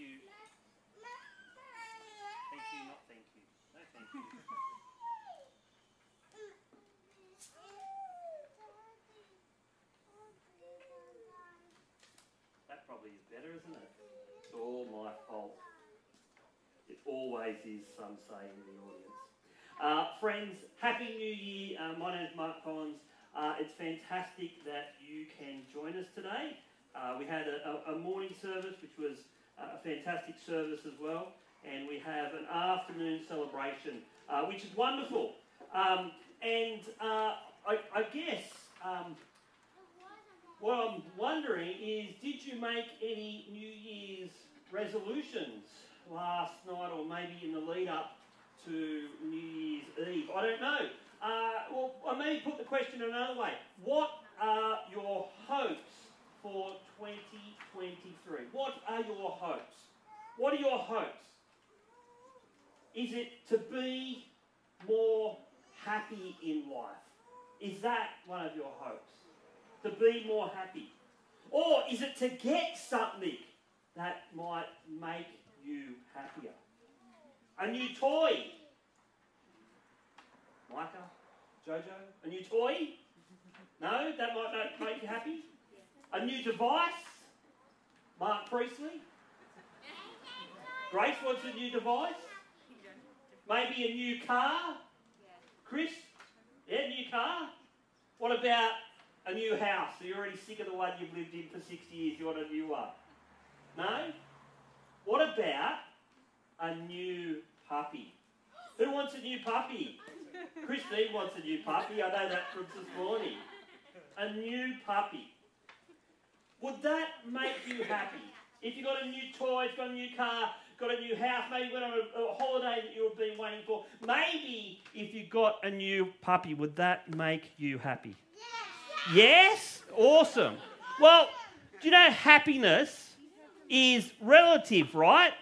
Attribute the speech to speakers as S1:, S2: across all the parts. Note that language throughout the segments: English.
S1: you. Thank you, not thank you. No, thank you. That probably is better, isn't it? It's all my fault. It always is, some say in the audience. Uh, friends, Happy New Year. Uh, my name is Mark Collins. Uh, it's fantastic that you can join us today. Uh, we had a, a, a morning service, which was a fantastic service as well, and we have an afternoon celebration, uh, which is wonderful. Um, and uh, I, I guess um, what I'm wondering is did you make any New Year's resolutions last night or maybe in the lead up to New Year's Eve? I don't know. Uh, well, I maybe put the question another way. What are your hopes for 2023? What are your hopes? What are your hopes? Is it to be more happy in life? Is that one of your hopes? To be more happy? Or is it to get something that might make you happier? A new toy? Micah? Jojo? A new toy? No? That might make you happy? A new device? Mark Priestley? Grace wants a new device? Maybe a new car? Chris? Yeah, new car? What about a new house? Are you already sick of the one you've lived in for 60 years? You want a new one? No? What about a new puppy? Who wants a new puppy? Christine wants a new puppy. I know that from this morning. A new puppy. Would that make you happy? If you got a new toy, if you got a new car, got a new house, maybe went on a, a holiday that you've been waiting for, maybe if you got a new puppy, would that make you happy? Yes? yes? Awesome. Well, do you know happiness is relative, right?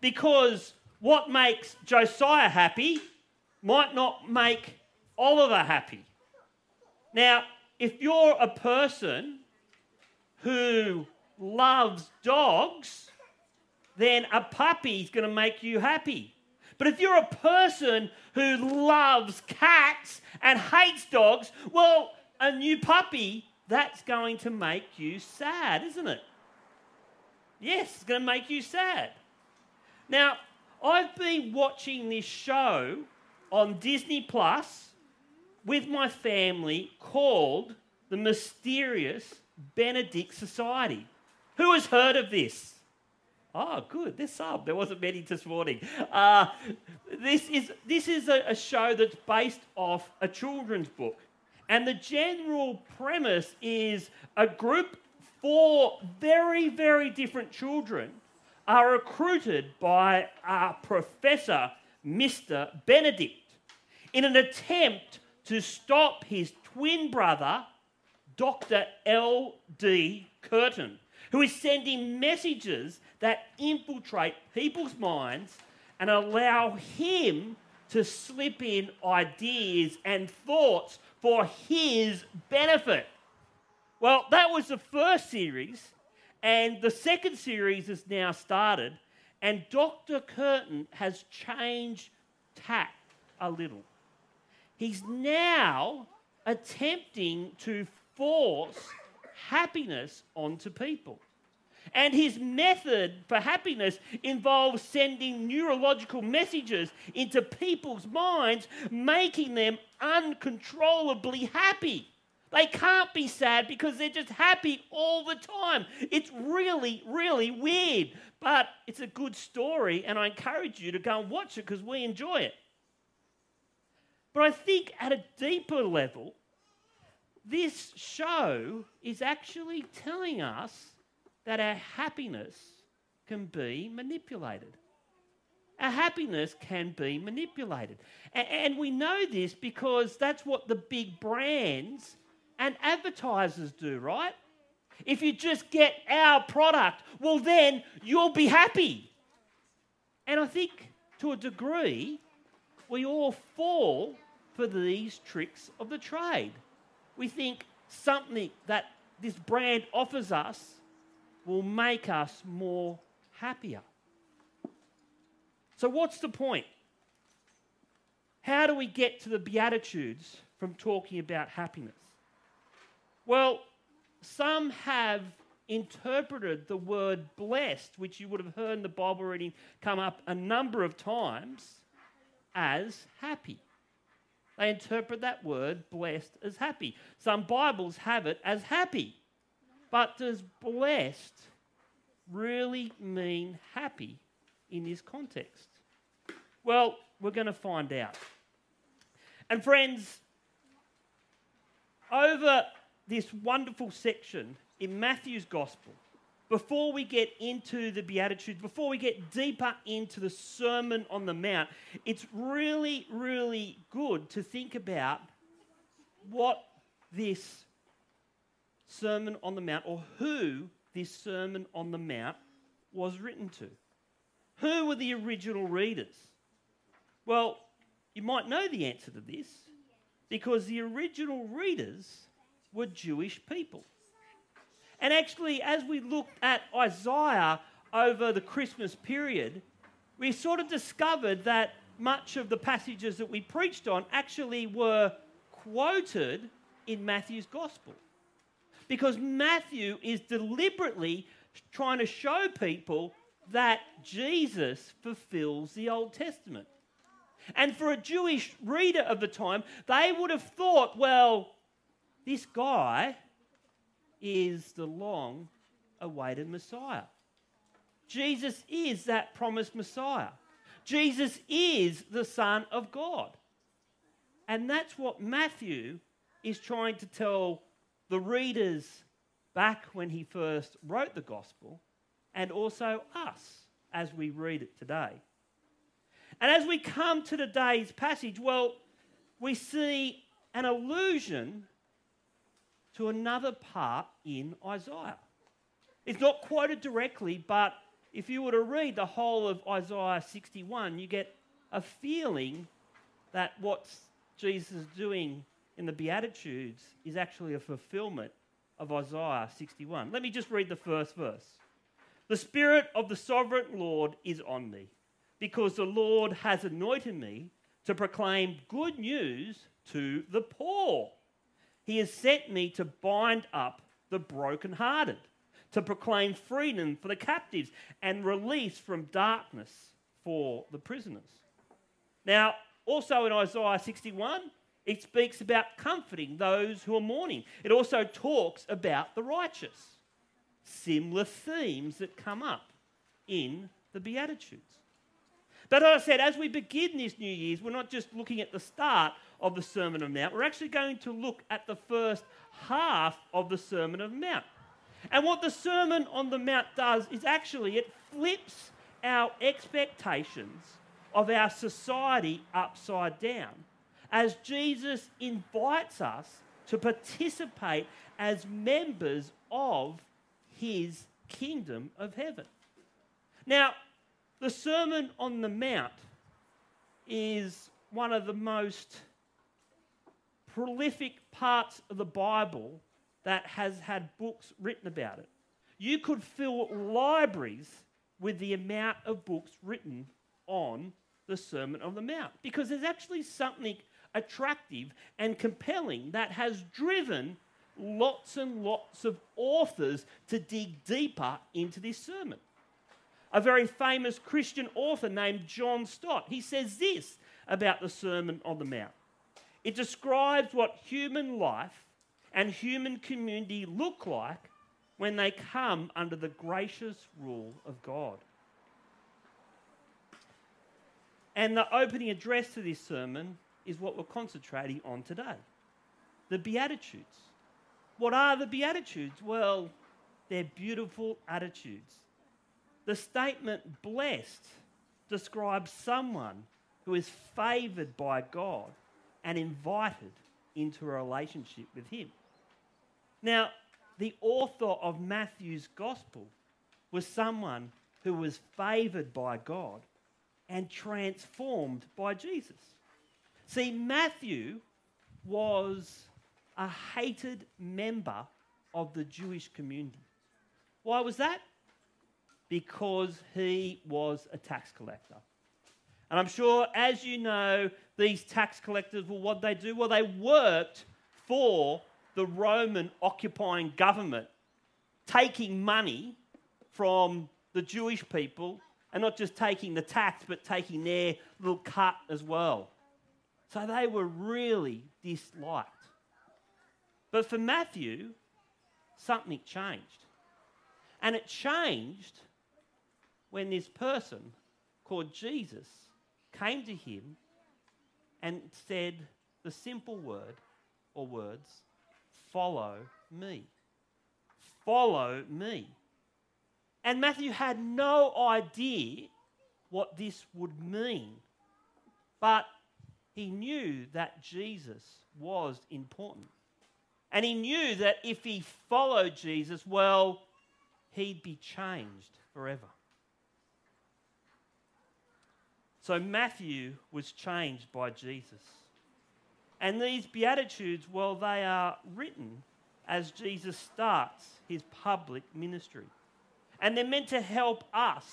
S1: Because what makes Josiah happy might not make Oliver happy. Now, if you're a person who loves dogs, then a puppy is going to make you happy. But if you're a person who loves cats and hates dogs, well, a new puppy, that's going to make you sad, isn't it? Yes, it's going to make you sad. Now, I've been watching this show on Disney Plus with my family called The Mysterious Benedict Society. Who has heard of this? Oh, good. This up. There wasn't many this morning. Uh, this is this is a, a show that's based off a children's book, and the general premise is a group four very very different children are recruited by a professor, Mr. Benedict, in an attempt to stop his twin brother, Dr. L.D. Curtain, who is sending messages that infiltrate people's minds and allow him to slip in ideas and thoughts for his benefit. Well, that was the first series, and the second series has now started, and Dr. Curtain has changed tack a little. He's now attempting to force happiness onto people. And his method for happiness involves sending neurological messages into people's minds, making them uncontrollably happy. They can't be sad because they're just happy all the time. It's really, really weird. But it's a good story, and I encourage you to go and watch it because we enjoy it. But I think at a deeper level, this show is actually telling us that our happiness can be manipulated. Our happiness can be manipulated. And we know this because that's what the big brands and advertisers do, right? If you just get our product, well, then you'll be happy. And I think to a degree, we all fall for these tricks of the trade. We think something that this brand offers us will make us more happier. So, what's the point? How do we get to the Beatitudes from talking about happiness? Well, some have interpreted the word blessed, which you would have heard in the Bible reading come up a number of times, as happy. They interpret that word blessed as happy. Some Bibles have it as happy. But does blessed really mean happy in this context? Well, we're going to find out. And friends, over this wonderful section in Matthew's Gospel, before we get into the Beatitudes, before we get deeper into the Sermon on the Mount, it's really, really good to think about what this Sermon on the Mount or who this Sermon on the Mount was written to. Who were the original readers? Well, you might know the answer to this because the original readers were Jewish people. And actually, as we looked at Isaiah over the Christmas period, we sort of discovered that much of the passages that we preached on actually were quoted in Matthew's gospel. Because Matthew is deliberately trying to show people that Jesus fulfills the Old Testament. And for a Jewish reader of the time, they would have thought, well, this guy is the long awaited Messiah. Jesus is that promised Messiah. Jesus is the Son of God. And that's what Matthew is trying to tell the readers back when he first wrote the gospel, and also us as we read it today. And as we come to today's passage, well, we see an allusion to another part in Isaiah. It's not quoted directly, but if you were to read the whole of Isaiah 61, you get a feeling that what Jesus is doing in the Beatitudes is actually a fulfillment of Isaiah 61. Let me just read the first verse. The Spirit of the sovereign Lord is on me, because the Lord has anointed me to proclaim good news to the poor. He has sent me to bind up the brokenhearted, to proclaim freedom for the captives and release from darkness for the prisoners. Now, also in Isaiah 61, it speaks about comforting those who are mourning. It also talks about the righteous. Similar themes that come up in the Beatitudes. But as I said, as we begin this New Year's, we're not just looking at the start of the Sermon on the Mount. We're actually going to look at the first half of the Sermon on the Mount. And what the Sermon on the Mount does is actually it flips our expectations of our society upside down as Jesus invites us to participate as members of his kingdom of heaven. Now, the Sermon on the Mount is one of the most prolific parts of the Bible that has had books written about it. You could fill libraries with the amount of books written on the Sermon on the Mount because there's actually something attractive and compelling that has driven lots and lots of authors to dig deeper into this sermon. A very famous Christian author named John Stott, he says this about the Sermon on the Mount. It describes what human life and human community look like when they come under the gracious rule of God. And the opening address to this sermon is what we're concentrating on today the Beatitudes. What are the Beatitudes? Well, they're beautiful attitudes. The statement blessed describes someone who is favoured by God and invited into a relationship with Him. Now, the author of Matthew's Gospel was someone who was favoured by God and transformed by Jesus. See, Matthew was a hated member of the Jewish community. Why was that? because he was a tax collector. And I'm sure, as you know, these tax collectors, well, what they do? Well, they worked for the Roman occupying government, taking money from the Jewish people, and not just taking the tax, but taking their little cut as well. So they were really disliked. But for Matthew, something changed. And it changed when this person called Jesus came to him and said the simple word or words, Follow me. Follow me. And Matthew had no idea what this would mean. But he knew that Jesus was important. And he knew that if he followed Jesus, well, he'd be changed forever. So Matthew was changed by Jesus. And these Beatitudes, well, they are written as Jesus starts his public ministry. And they're meant to help us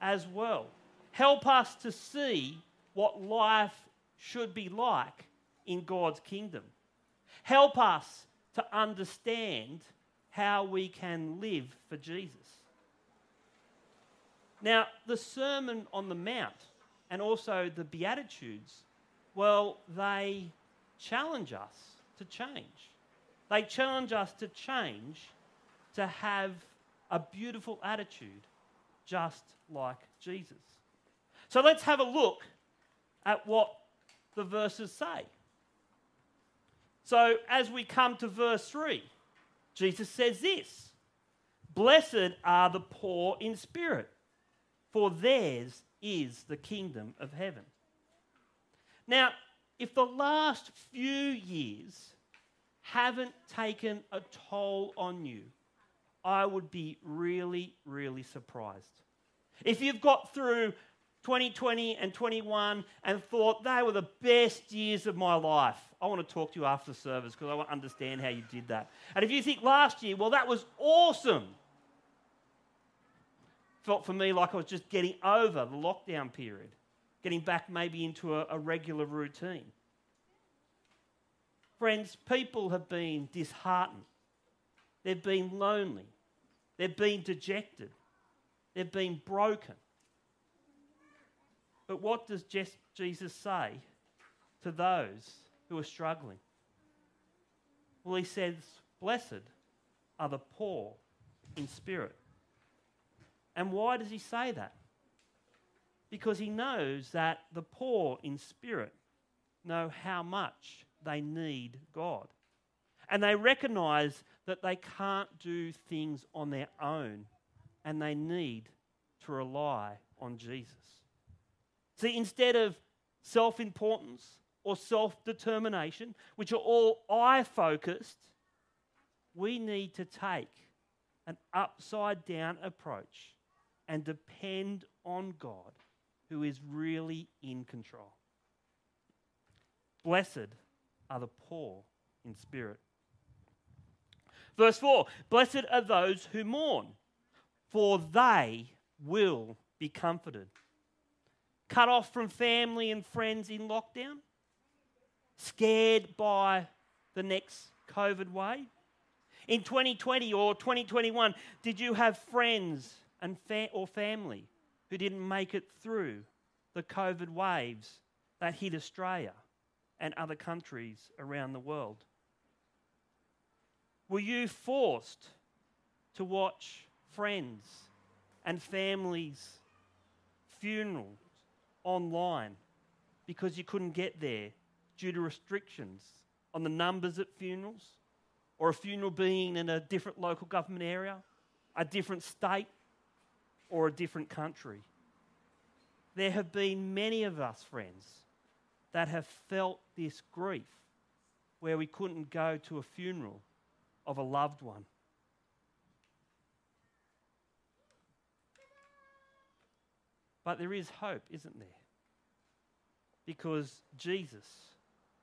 S1: as well. Help us to see what life should be like in God's kingdom. Help us to understand how we can live for Jesus. Now, the Sermon on the Mount and also the Beatitudes, well, they challenge us to change. They challenge us to change to have a beautiful attitude just like Jesus. So let's have a look at what the verses say. So, as we come to verse 3, Jesus says this Blessed are the poor in spirit for theirs is the kingdom of heaven. Now, if the last few years haven't taken a toll on you, I would be really, really surprised. If you've got through 2020 and 21 and thought they were the best years of my life, I want to talk to you after the service because I want to understand how you did that. And if you think last year, well, that was awesome, felt for me like I was just getting over the lockdown period, getting back maybe into a, a regular routine. Friends, people have been disheartened. They've been lonely. They've been dejected. They've been broken. But what does Jesus say to those who are struggling? Well, he says, Blessed are the poor in spirit, and why does he say that? Because he knows that the poor in spirit know how much they need God. And they recognize that they can't do things on their own and they need to rely on Jesus. See, instead of self importance or self determination, which are all I focused, we need to take an upside down approach and depend on God who is really in control. Blessed are the poor in spirit. Verse 4 Blessed are those who mourn, for they will be comforted. Cut off from family and friends in lockdown? Scared by the next COVID wave? In 2020 or 2021, did you have friends and fa- or family who didn't make it through the COVID waves that hit Australia and other countries around the world? Were you forced to watch friends and families' funerals online because you couldn't get there due to restrictions on the numbers at funerals, or a funeral being in a different local government area, a different state, or a different country. There have been many of us, friends, that have felt this grief where we couldn't go to a funeral of a loved one. But there is hope, isn't there? Because Jesus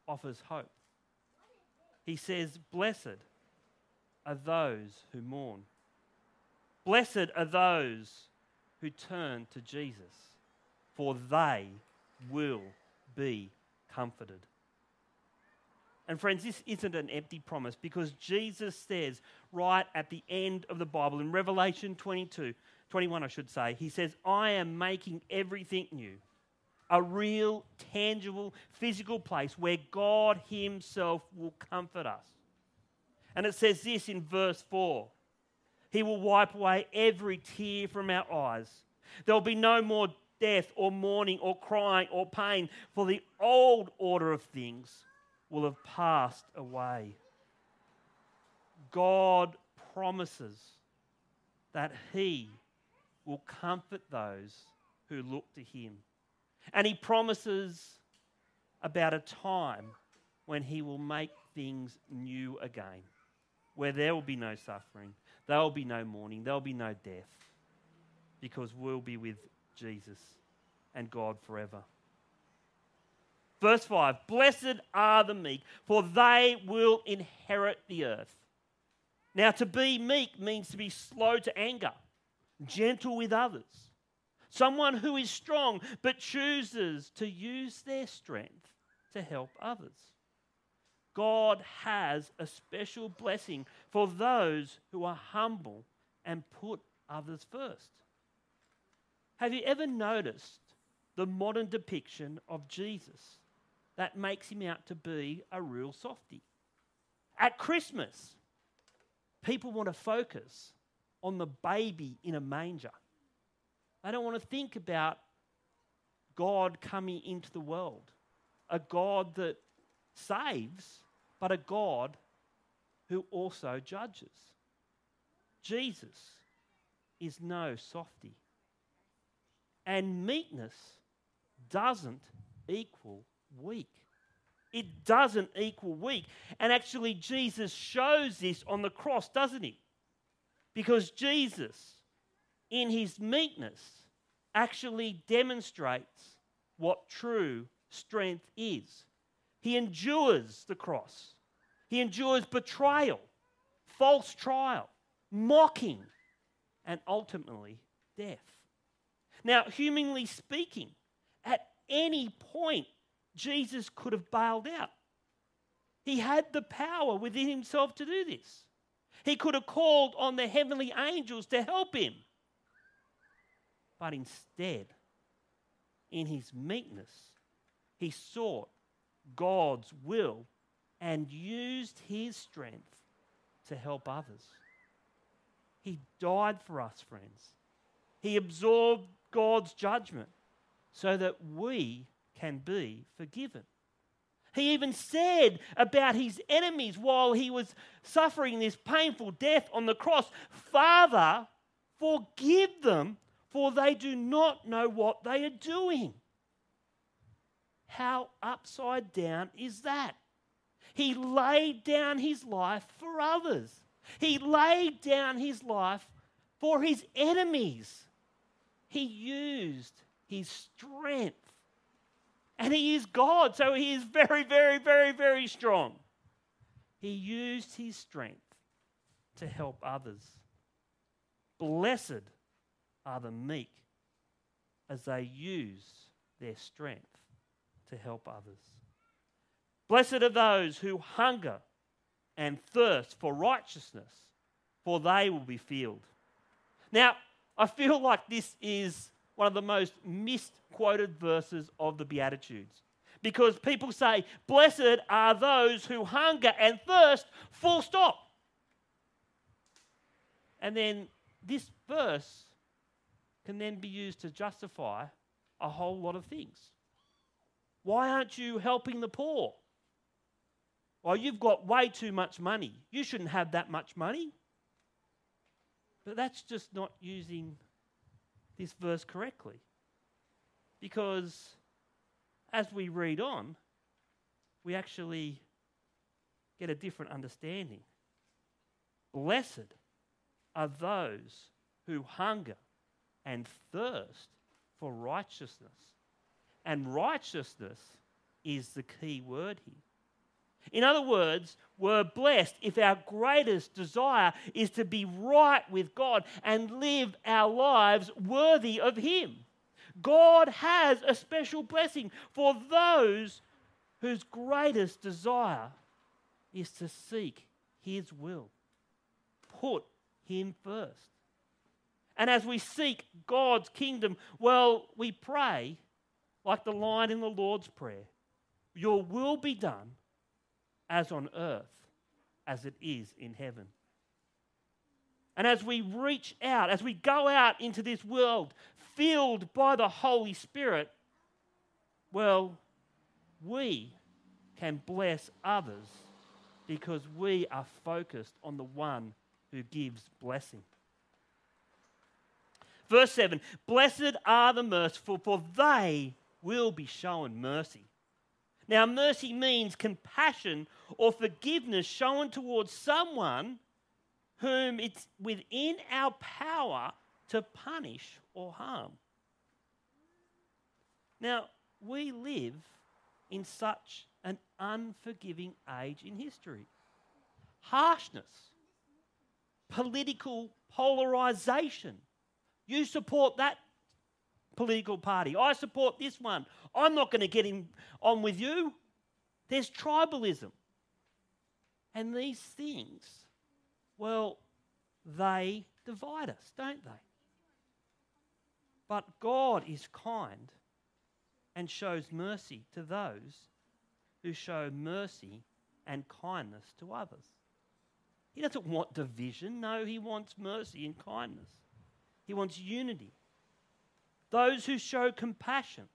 S1: offers hope. He says, Blessed are those who mourn. Blessed are those who turn to Jesus, for they will be comforted. And friends, this isn't an empty promise because Jesus says right at the end of the Bible, in Revelation 22, 21, I should say, he says, I am making everything new. A real, tangible, physical place where God Himself will comfort us. And it says this in verse 4 He will wipe away every tear from our eyes. There'll be no more death or mourning or crying or pain, for the old order of things will have passed away. God promises that He will comfort those who look to Him. And He promises about a time when He will make things new again, where there will be no suffering, there will be no mourning, there will be no death, because we'll be with Jesus and God forever. Verse 5 Blessed are the meek, for they will inherit the earth. Now, to be meek means to be slow to anger, gentle with others, someone who is strong but chooses to use their strength to help others. God has a special blessing for those who are humble and put others first. Have you ever noticed the modern depiction of Jesus? that makes him out to be a real softy. At Christmas, people want to focus on the baby in a manger. They don't want to think about God coming into the world, a God that saves, but a God who also judges. Jesus is no softy. And meekness doesn't equal weak. It doesn't equal weak. And actually, Jesus shows this on the cross, doesn't he? Because Jesus, in his meekness, actually demonstrates what true strength is. He endures the cross, he endures betrayal, false trial, mocking, and ultimately death. Now, humanly speaking, at any point Jesus could have bailed out. He had the power within himself to do this. He could have called on the heavenly angels to help him. But instead, in his meekness, he sought God's will and used his strength to help others. He died for us, friends. He absorbed God's judgment so that we can be forgiven. He even said about his enemies while he was suffering this painful death on the cross Father, forgive them, for they do not know what they are doing. How upside down is that? He laid down his life for others, he laid down his life for his enemies. He used his strength and he is God, so he is very, very, very, very strong. He used his strength to help others. Blessed are the meek as they use their strength to help others. Blessed are those who hunger and thirst for righteousness, for they will be filled. Now, I feel like this is one of the most misquoted verses of the Beatitudes. Because people say, Blessed are those who hunger and thirst, full stop. And then this verse can then be used to justify a whole lot of things. Why aren't you helping the poor? Well, you've got way too much money. You shouldn't have that much money. But that's just not using this verse correctly. Because as we read on, we actually get a different understanding. Blessed are those who hunger and thirst for righteousness. And righteousness is the key word here. In other words, we're blessed if our greatest desire is to be right with God and live our lives worthy of Him. God has a special blessing for those whose greatest desire is to seek His will, put Him first. And as we seek God's kingdom, well, we pray like the line in the Lord's Prayer Your will be done as on earth as it is in heaven. And as we reach out, as we go out into this world filled by the Holy Spirit, well, we can bless others because we are focused on the one who gives blessing. Verse 7 Blessed are the merciful, for they will be shown mercy. Now, mercy means compassion or forgiveness shown towards someone whom it's within our power to punish or harm. Now, we live in such an unforgiving age in history. Harshness, political polarization. You support that political party. I support this one. I'm not going to get him on with you. There's tribalism. And these things, well, they divide us, don't they? But God is kind and shows mercy to those who show mercy and kindness to others. He doesn't want division. No, he wants mercy and kindness. He wants unity those who show compassion,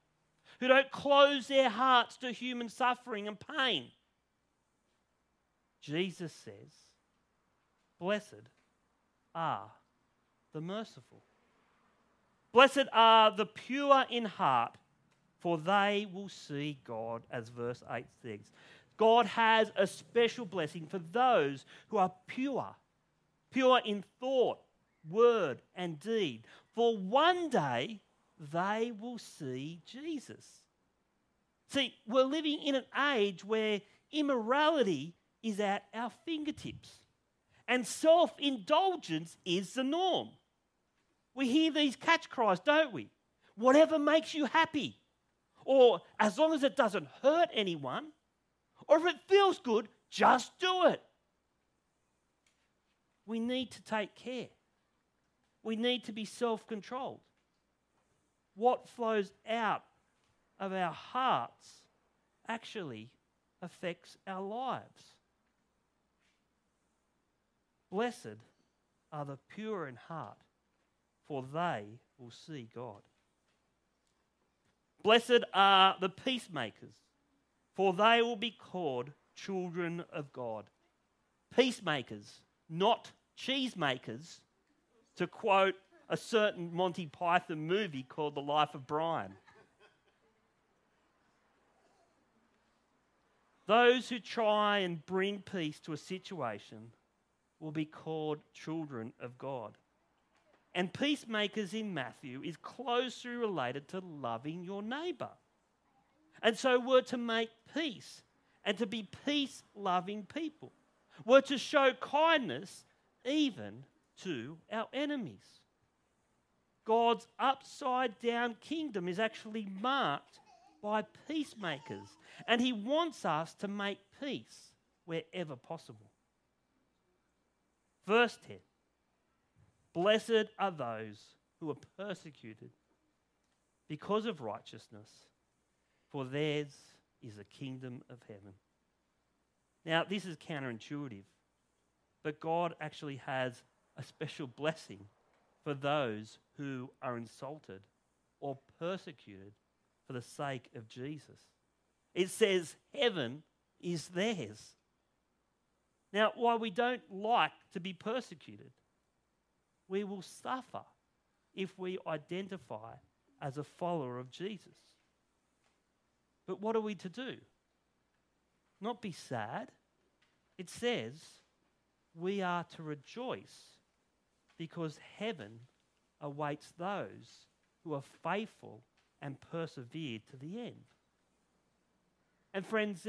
S1: who don't close their hearts to human suffering and pain. Jesus says, Blessed are the merciful. Blessed are the pure in heart, for they will see God, as verse 8 says. God has a special blessing for those who are pure, pure in thought, word, and deed. For one day they will see Jesus. See, we're living in an age where immorality is at our fingertips and self indulgence is the norm. We hear these catch cries, don't we? Whatever makes you happy, or as long as it doesn't hurt anyone, or if it feels good, just do it. We need to take care. We need to be self controlled what flows out of our hearts actually affects our lives. Blessed are the pure in heart, for they will see God. Blessed are the peacemakers, for they will be called children of God. Peacemakers, not cheesemakers, to quote a certain Monty Python movie called The Life of Brian. Those who try and bring peace to a situation will be called children of God. And peacemakers in Matthew is closely related to loving your neighbour. And so we're to make peace and to be peace loving people. We're to show kindness even to our enemies. God's upside down kingdom is actually marked by peacemakers. And He wants us to make peace wherever possible. Verse 10 Blessed are those who are persecuted because of righteousness, for theirs is the kingdom of heaven. Now, this is counterintuitive, but God actually has a special blessing for those who are insulted or persecuted for the sake of Jesus. It says heaven is theirs. Now, while we don't like to be persecuted, we will suffer if we identify as a follower of Jesus. But what are we to do? Not be sad. It says we are to rejoice because heaven awaits those who are faithful and persevered to the end. And friends,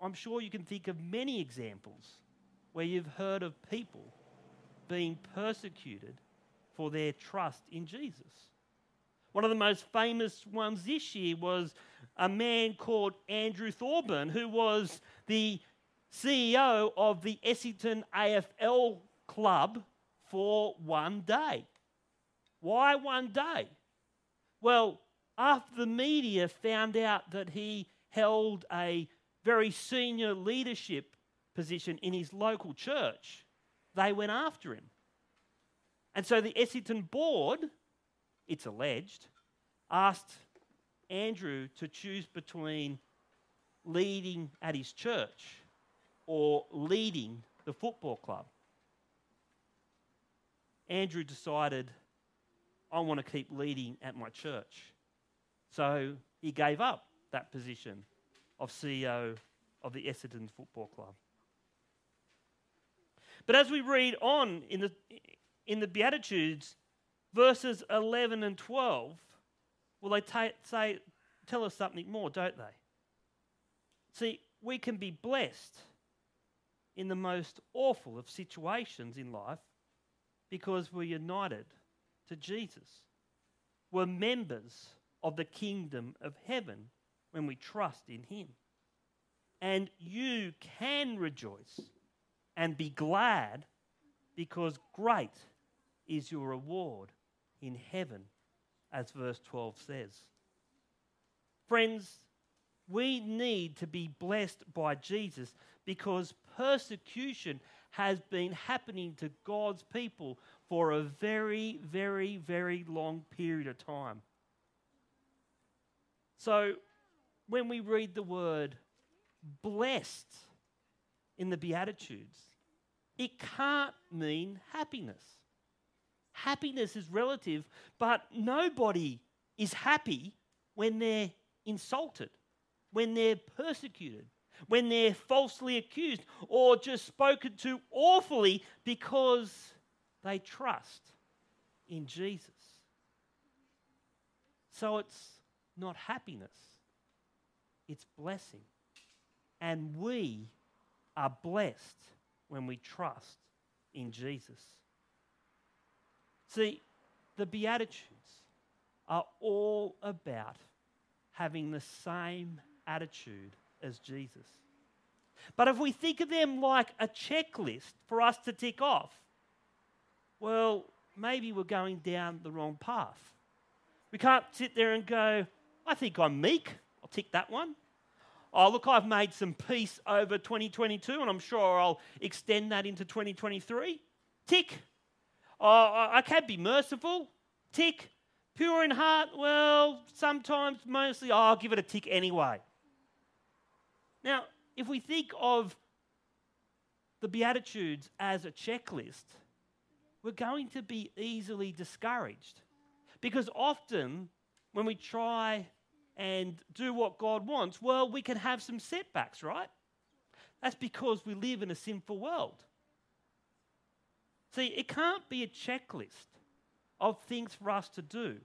S1: I'm sure you can think of many examples where you've heard of people being persecuted for their trust in Jesus. One of the most famous ones this year was a man called Andrew Thorburn, who was the CEO of the Essendon AFL club for one day. Why one day? Well, after the media found out that he held a very senior leadership position in his local church, they went after him. And so the Essendon board, it's alleged, asked Andrew to choose between leading at his church or leading the football club. Andrew decided, I want to keep leading at my church. So he gave up that position of CEO of the Essendon Football Club. But as we read on in the, in the Beatitudes, verses 11 and 12, well, they t- say, tell us something more, don't they? See, we can be blessed in the most awful of situations in life because we're united to Jesus. We're members of the kingdom of heaven when we trust in Him. And you can rejoice and be glad because great is your reward in heaven, as verse 12 says. Friends, we need to be blessed by Jesus because persecution has been happening to God's people for a very, very, very long period of time. So when we read the word blessed in the Beatitudes, it can't mean happiness. Happiness is relative, but nobody is happy when they're insulted, when they're persecuted, when they're falsely accused, or just spoken to awfully because they trust in Jesus. So it's not happiness, it's blessing. And we are blessed when we trust in Jesus. See, the Beatitudes are all about having the same attitude as Jesus. But if we think of them like a checklist for us to tick off, well, maybe we're going down the wrong path. We can't sit there and go, I think I'm meek. I'll tick that one. Oh, look, I've made some peace over 2022, and I'm sure I'll extend that into 2023. Tick. Oh, I can be merciful. Tick. Pure in heart. Well, sometimes, mostly, oh, I'll give it a tick anyway. Now, if we think of the Beatitudes as a checklist, we're going to be easily discouraged. Because often when we try and do what God wants, well, we can have some setbacks, right? That's because we live in a sinful world. See, it can't be a checklist of things for us to do,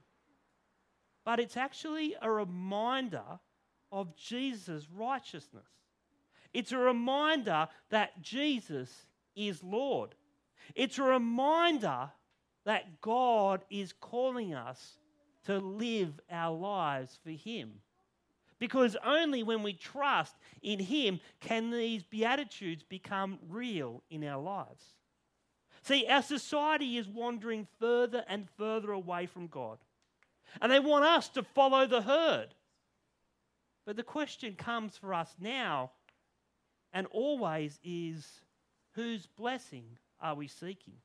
S1: but it's actually a reminder of Jesus' righteousness. It's a reminder that Jesus is Lord. It's a reminder that God is calling us to live our lives for Him. Because only when we trust in Him can these Beatitudes become real in our lives. See, our society is wandering further and further away from God. And they want us to follow the herd. But the question comes for us now and always is whose blessing are we seeking?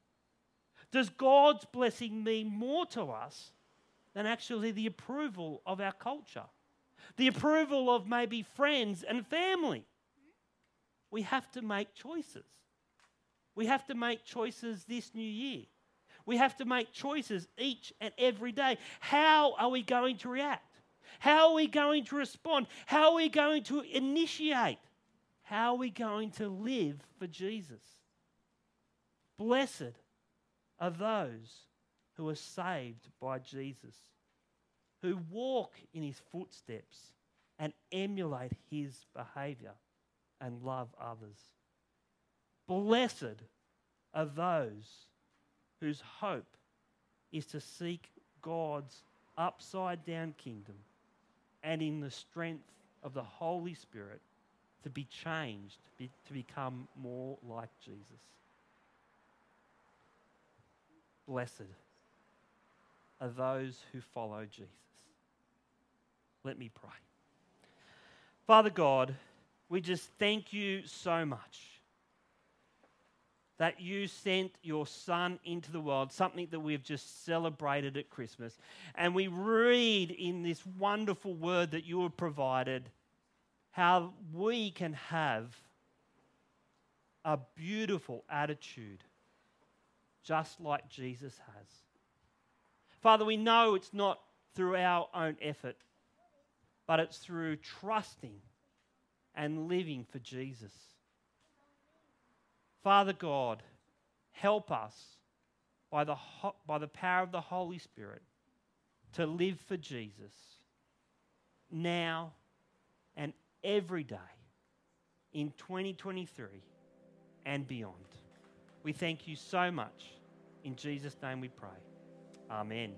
S1: Does God's blessing mean more to us than actually the approval of our culture, the approval of maybe friends and family. We have to make choices. We have to make choices this new year. We have to make choices each and every day. How are we going to react? How are we going to respond? How are we going to initiate? How are we going to live for Jesus? Blessed are those who are saved by Jesus, who walk in his footsteps and emulate his behavior. and love others. Blessed are those whose hope is to seek God's upside down kingdom and in the strength of the Holy Spirit to be changed, to become more like Jesus. Blessed are those who follow Jesus. Let me pray. Father God, we just thank you so much that you sent your Son into the world, something that we've just celebrated at Christmas. And we read in this wonderful word that you have provided how we can have a beautiful attitude just like Jesus has. Father, we know it's not through our own effort, but it's through trusting and living for Jesus. Father God, help us by the, by the power of the Holy Spirit to live for Jesus now and every day in 2023 and beyond. We thank you so much. In Jesus' name we pray. Amen.